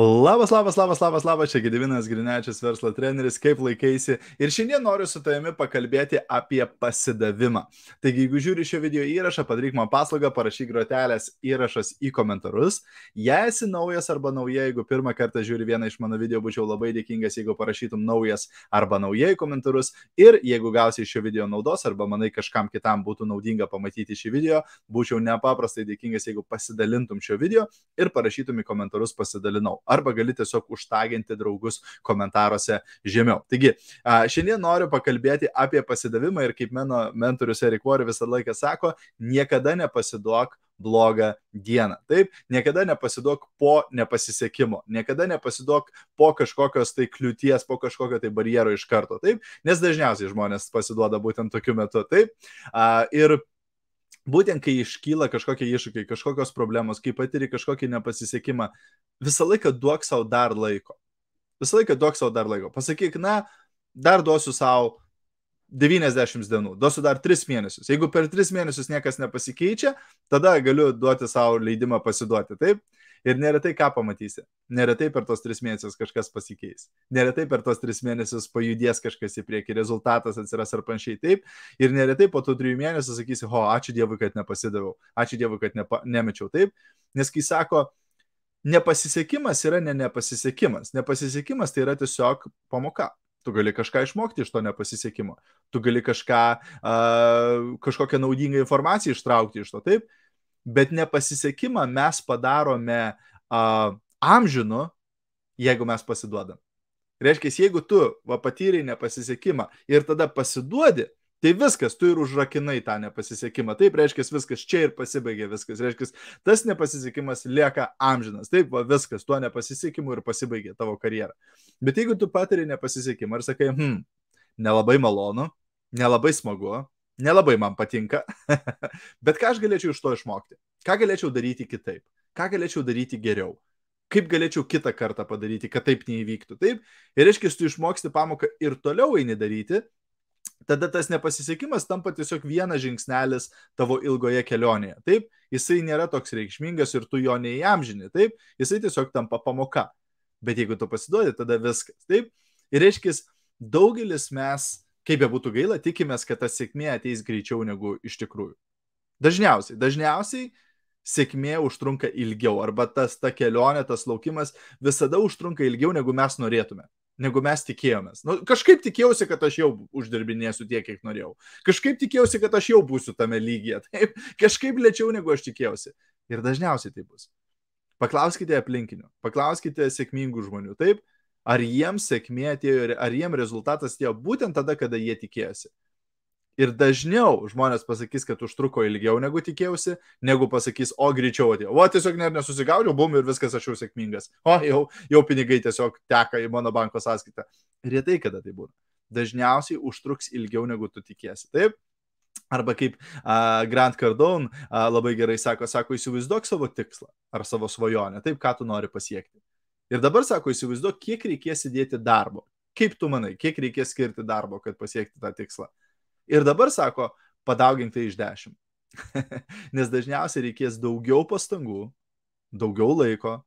Labas, labas, labas, labas, labas, čia Gedivinas Grinečius, verslo treneris, kaip laikaisi. Ir šiandien noriu su tavimi pakalbėti apie pasidavimą. Taigi, jeigu žiūri šio video įrašą, padaryk man paslaugą, parašyk grotelės įrašas į komentarus. Jei esi naujas arba nauja, jeigu pirmą kartą žiūri vieną iš mano video, būčiau labai dėkingas, jeigu parašytum naujas arba naujai komentarus. Ir jeigu gausi iš šio video naudos arba manai kažkam kitam būtų naudinga pamatyti šį video, būčiau nepaprastai dėkingas, jeigu pasidalintum šio video ir parašytum į komentarus pasidalinau arba gali tiesiog užtaginti draugus komentaruose žemiau. Taigi, šiandien noriu pakalbėti apie pasidavimą ir kaip mano mentorius Erik Vori visą laiką sako, niekada nepasiduok blogą dieną. Taip, niekada nepasiduok po nepasisekimo, niekada nepasiduok po kažkokios tai kliūties, po kažkokio tai barjero iš karto. Taip, nes dažniausiai žmonės pasiduoda būtent tokiu metu. Taip, ir būtent kai iškyla kažkokie iššūkiai, kažkokios problemos, kai patiri kažkokį nepasisekimą, visą laiką duok savo dar laiko. Visą laiką duok savo dar laiko. Pasakyk, na, dar duosiu savo 90 dienų, duosiu dar 3 mėnesius. Jeigu per 3 mėnesius niekas nepasikeičia, tada galiu duoti savo leidimą pasiduoti. Taip? Ir neretai ką pamatysi. Neretai per tos tris mėnesius kažkas pasikeis. Neretai per tos tris mėnesius pajudės kažkas į priekį, rezultatas atsiras ar panašiai taip. Ir neretai po tų trijų mėnesių sakysi, ho, ačiū Dievui, kad nepasidaviau. Ačiū Dievui, kad nepa, nemečiau taip. Nes kai sako, nepasisekimas yra ne nepasisekimas. Nepasisekimas tai yra tiesiog pamoka. Tu gali kažką išmokti iš to nepasisekimo. Tu gali kažką, uh, kažkokią naudingą informaciją ištraukti iš to, taip bet nepasisekimą mes padarome uh, amžinu, jeigu mes pasiduodam. Reiškia, jeigu tu va, patyrai nepasisekimą ir tada pasiduodi, tai viskas, tu ir užrakinai tą nepasisekimą. Taip, reiškia, viskas čia ir pasibaigė viskas. Reiškia, tas nepasisekimas lieka amžinas. Taip, va, viskas, tuo nepasisekimu ir pasibaigė tavo karjera. Bet jeigu tu patiri nepasisekimą ir sakai, hm, nelabai malonu, nelabai smagu, nelabai man patinka, bet ką aš galėčiau iš to išmokti? Ką galėčiau daryti kitaip? Ką galėčiau daryti geriau? Kaip galėčiau kitą kartą padaryti, kad taip neįvyktų? Taip? Ir reiškia, tu išmoksti pamoką ir toliau eini daryti, tada tas nepasisekimas tampa tiesiog vienas žingsnelis tavo ilgoje kelionėje. Taip, jisai nėra toks reikšmingas ir tu jo neįamžini. Taip, jisai tiesiog tampa pamoka. Bet jeigu tu pasiduodi, tada viskas. Taip, ir reiškia, daugelis mes kaip be būtų gaila, tikimės, kad ta sėkmė ateis greičiau negu iš tikrųjų. Dažniausiai, dažniausiai sėkmė užtrunka ilgiau, arba tas ta kelionė, tas laukimas visada užtrunka ilgiau, negu mes norėtume, negu mes tikėjomės. Nu, kažkaip tikėjausi, kad aš jau uždirbinėsiu tiek, kiek norėjau. Kažkaip tikėjausi, kad aš jau būsiu tame lygyje. Taip, kažkaip lėčiau, negu aš tikėjausi. Ir dažniausiai tai bus. Paklauskite aplinkinių, paklauskite sėkmingų žmonių. Taip, ar jiems sėkmė atėjo ar jiems rezultatas atėjo būtent tada, kada jie tikėjosi. Ir dažniau žmonės pasakys, kad užtruko ilgiau negu tikėjausi, negu pasakys, o greičiau atėjo. O tiesiog net nesusigaudžiau, bum ir viskas aš jau sėkmingas. O jau, jau pinigai tiesiog teka į mano banko sąskaitą. Retai kada tai būna. Dažniausiai užtruks ilgiau negu tu tikėsi. Taip? Arba kaip uh, Grant Cardone uh, labai gerai sako, sako, įsivaizduok savo tikslą ar savo svajonę, taip, ką tu nori pasiekti. Ir dabar sako, įsivaizduok, kiek reikės įdėti darbo. Kaip tu manai, kiek reikės skirti darbo, kad pasiekti tą tikslą. Ir dabar sako, padaugink tai iš dešimt. Nes dažniausiai reikės daugiau pastangų, daugiau laiko,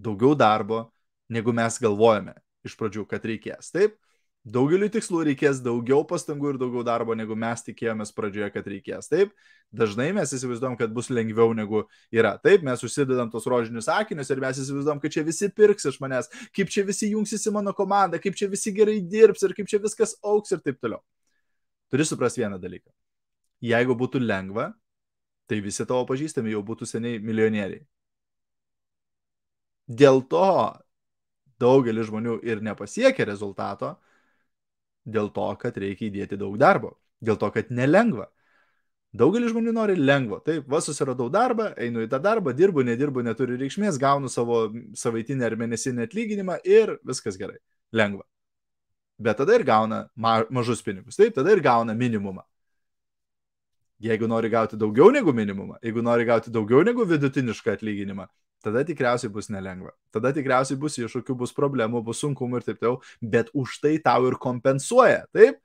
daugiau darbo, negu mes galvojame iš pradžių, kad reikės. Taip? Daugeliu tikslų reikės daugiau pastangų ir daugiau darbo, negu mes tikėjomės pradžioje, kad reikės. Taip, dažnai mes įsivaizduom, kad bus lengviau negu yra. Taip, mes užsidedam tos rožinius akinius ir mes įsivaizduom, kad čia visi pirks iš manęs, kaip čia visi jungsis į mano komandą, kaip čia visi gerai dirbs ir kaip čia viskas auks ir taip toliau. Turi suprasti vieną dalyką. Jeigu būtų lengva, tai visi tavo pažįstami jau būtų seniai milijonieriai. Dėl to daugelis žmonių ir nepasiekia rezultato, dėl to, kad reikia įdėti daug darbo, dėl to, kad nelengva. Daugelis žmonių nori lengvo. Taip, va susiradau darbą, einu į tą darbą, dirbu, nedirbu, neturi reikšmės, gaunu savo savaitinę ar mėnesinį atlyginimą ir viskas gerai. Lengva. Bet tada ir gauna ma mažus pinigus. Taip, tada ir gauna minimumą. Jeigu nori gauti daugiau negu minimumą, jeigu nori gauti daugiau negu vidutinišką atlyginimą, tada tikriausiai bus nelengva. Tada tikriausiai bus iššūkių, bus problemų, bus sunkumų ir taip toliau, bet už tai tau ir kompensuoja. Taip?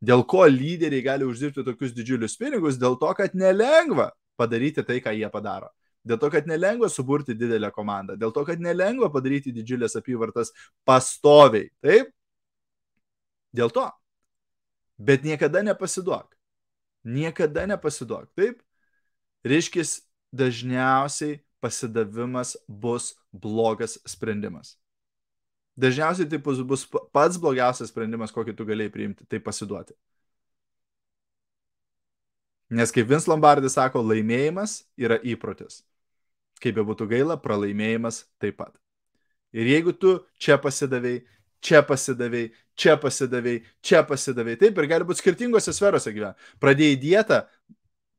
Dėl ko lyderiai gali uždirbti tokius didžiulius pinigus? Dėl to, kad nelengva padaryti tai, ką jie padaro. Dėl to, kad nelengva suburti didelę komandą, dėl to, kad nelengva padaryti didžiulės apyvartas pastoviai. Taip? Dėl to. Bet niekada nepasiduok. Niekada nepasiduok. Taip? Reiškia, dažniausiai pasidavimas bus blogas sprendimas. Dažniausiai tai bus pats blogiausias sprendimas, kokį tu galėjai priimti, tai pasiduoti. Nes kaip Vins Lombardis sako, laimėjimas yra įprotis. Kaip be būtų gaila, pralaimėjimas taip pat. Ir jeigu tu čia pasidavėjai, čia pasidavėjai, čia pasidavėjai, čia pasidavėjai, taip ir gali būti skirtingose sferose gyventi. Pradėjai dietą,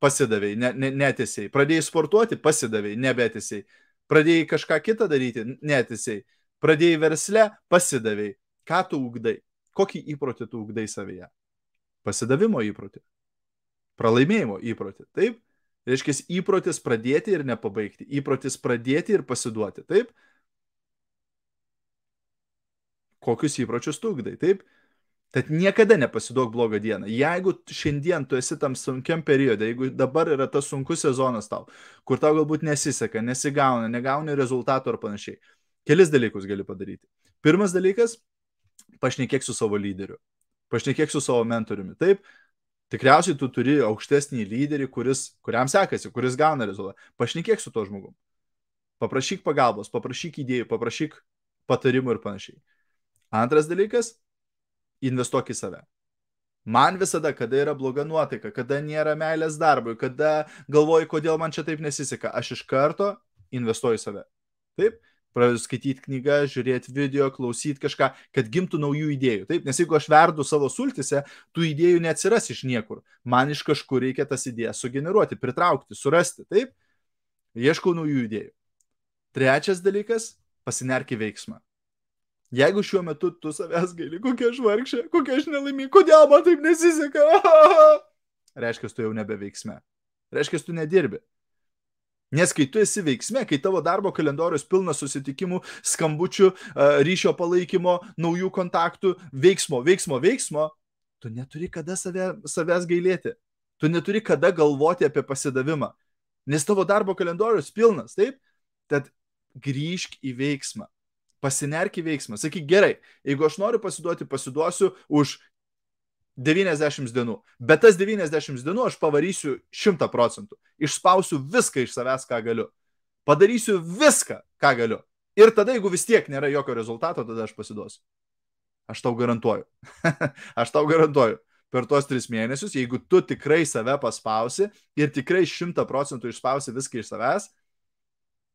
pasidavėjai, ne, ne, netesiai. Pradėjai sportuoti, pasidavėjai, nebetesiai. Pradėjai kažką kitą daryti, netesiai. Pradėjai versle, pasidavėjai. Ką tu ugdai? Kokį įprotį tu ugdai savyje? Pasidavimo įprotį. Pralaimėjimo įprotį. Taip? Reiškia, įprotis pradėti ir nepabaigti. Įprotis pradėti ir pasiduoti. Taip? Kokius įpročius tu ugdai. Taip? Tad niekada nepasiduok blogą dieną. Jeigu šiandien tu esi tam sunkiam periode, jeigu dabar yra tas sunkus sezonas tau, kur tau galbūt nesiseka, nesigauna, negauni rezultatų ar panašiai, kelis dalykus gali padaryti. Pirmas dalykas - pašnekėk su savo lyderiu. Pašnekėk su savo mentoriumi. Taip, tikriausiai tu turi aukštesnį lyderį, kuris, kuriam sekasi, kuris gauna rezultatą. Pašnekėk su to žmogum. Paprašyk pagalbos, paprašyk idėjų, paprašyk patarimų ir panašiai. Antras dalykas investuok į save. Man visada, kada yra bloga nuotaika, kada nėra meilės darbui, kada galvoju, kodėl man čia taip nesiseka, aš iš karto investuoju į save. Taip, pradedu skaityti knygą, žiūrėti video, klausyti kažką, kad gimtų naujų idėjų. Taip, nes jeigu aš verdu savo sultise, tų idėjų neatsiras iš niekur. Man iš kažkur reikia tas idėjas sugeneruoti, pritraukti, surasti. Taip, ieškau naujų idėjų. Trečias dalykas - pasinerki veiksmą. Jeigu šiuo metu tu savęs gaili, kokia aš vargšė, kokia aš nelaiminga, kodėl man taip nesiseka, reiškia, tu jau nebeveiksme. Reiškia, tu nedirbi. Nes kai tu esi veiksme, kai tavo darbo kalendorius pilnas susitikimų, skambučių, ryšio palaikymo, naujų kontaktų, veiksmo, veiksmo, veiksmo, tu neturi kada save, savęs gailėti. Tu neturi kada galvoti apie pasidavimą. Nes tavo darbo kalendorius pilnas, taip? Tad grįžk į veiksmą pasinerk į veiksmą. Sakyk, gerai, jeigu aš noriu pasiduoti, pasiduosiu už 90 dienų. Bet tas 90 dienų aš pavarysiu 100 procentų. Išspausiu viską iš savęs, ką galiu. Padarysiu viską, ką galiu. Ir tada, jeigu vis tiek nėra jokio rezultato, tada aš pasiduosiu. Aš tau garantuoju. aš tau garantuoju. Per tuos tris mėnesius, jeigu tu tikrai save paspausi ir tikrai šimta procentų išspausi viską iš savęs,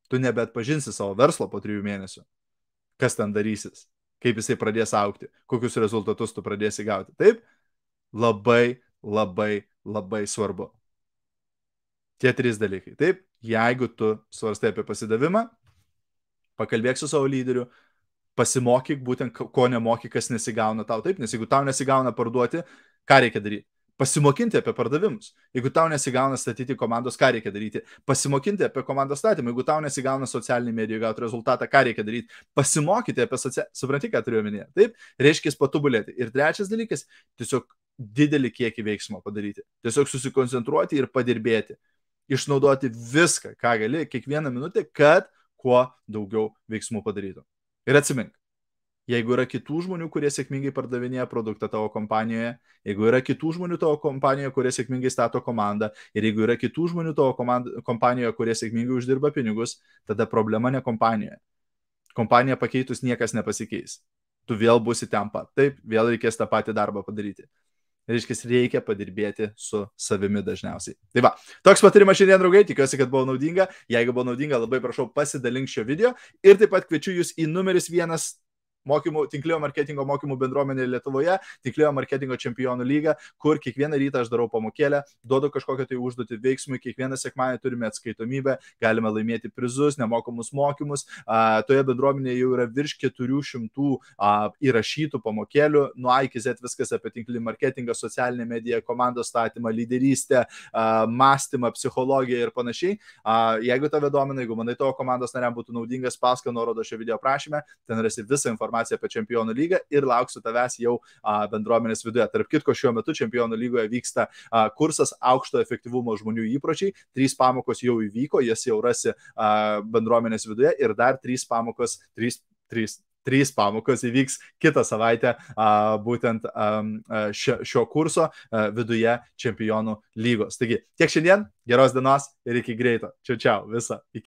tu nebet pažinsi savo verslo po trijų mėnesių kas ten darysis, kaip jisai pradės aukti, kokius rezultatus tu pradėsi gauti. Taip, labai, labai, labai svarbu. Tie trys dalykai. Taip, jeigu tu svarstai apie pasidavimą, pakalbėk su savo lyderiu, pasimokyk būtent, ko nemokyk, kas nesigauna tau. Taip, nes jeigu tau nesigauna parduoti, ką reikia daryti? Pasimokinti apie pardavimus. Jeigu tau nesigauna statyti komandos, ką reikia daryti? Pasimokinti apie komandos statymą. Jeigu tau nesigauna socialiniai medijai gauti rezultatą, ką reikia daryti? Pasimokyti apie socialinį, supranti, ką turiu omenyje. Taip, reiškia patobulėti. Ir trečias dalykas - tiesiog didelį kiekį veiksmo padaryti. Tiesiog susikoncentruoti ir padirbėti. Išnaudoti viską, ką gali, kiekvieną minutę, kad kuo daugiau veiksmų padarytų. Ir atsimink, jeigu yra kitų žmonių, kurie sėkmingai pardavinėja produktą tavo kompanijoje, jeigu yra kitų žmonių tavo kompanijoje, kurie sėkmingai stato komandą ir jeigu yra kitų žmonių tavo komand, kompanijoje, kurie sėkmingai uždirba pinigus, tada problema ne kompanijoje. Kompanija pakeitus niekas nepasikeis. Tu vėl būsi ten pat. Taip, vėl reikės tą patį darbą padaryti. Reiškia, reikia padirbėti su savimi dažniausiai. Tai va, toks patarimas šiandien, draugai, tikiuosi, kad buvo naudinga. Jeigu buvo naudinga, labai prašau pasidalink šio video. Ir taip pat kviečiu jūs į numeris vienas mokymų, tinklėjo marketingo mokymų bendruomenė Lietuvoje, tinklėjo marketingo čempionų lyga, kur kiekvieną rytą aš darau pamokėlę, duodu kažkokią tai užduotį veiksmui, kiekvieną sekmadienį turime atskaitomybę, galime laimėti prizus, nemokamus mokymus. A, toje bendruomenėje jau yra virš 400 a, įrašytų pamokėlių, nuo A iki Z viskas apie tinklinį marketingą, socialinę mediją, komandos statymą, lyderystę, a, mąstymą, psichologiją ir panašiai. A, jeigu tave domina, jeigu manai tavo komandos nariam būtų naudingas, paska nuorodo šio video aprašyme, ten rasi visą informaciją informaciją apie čempionų lygą ir lauksiu tavęs jau bendruomenės viduje. Tarp kitko, šiuo metu čempionų lygoje vyksta kursas aukšto efektyvumo žmonių įpročiai. Trys pamokos jau įvyko, jas jau rasi bendruomenės viduje ir dar trys pamokos, trys, trys, trys pamokos įvyks kitą savaitę būtent šio, šio kurso viduje čempionų lygos. Taigi tiek šiandien, geros dienos ir iki greito. Čia čia, visą. Iki.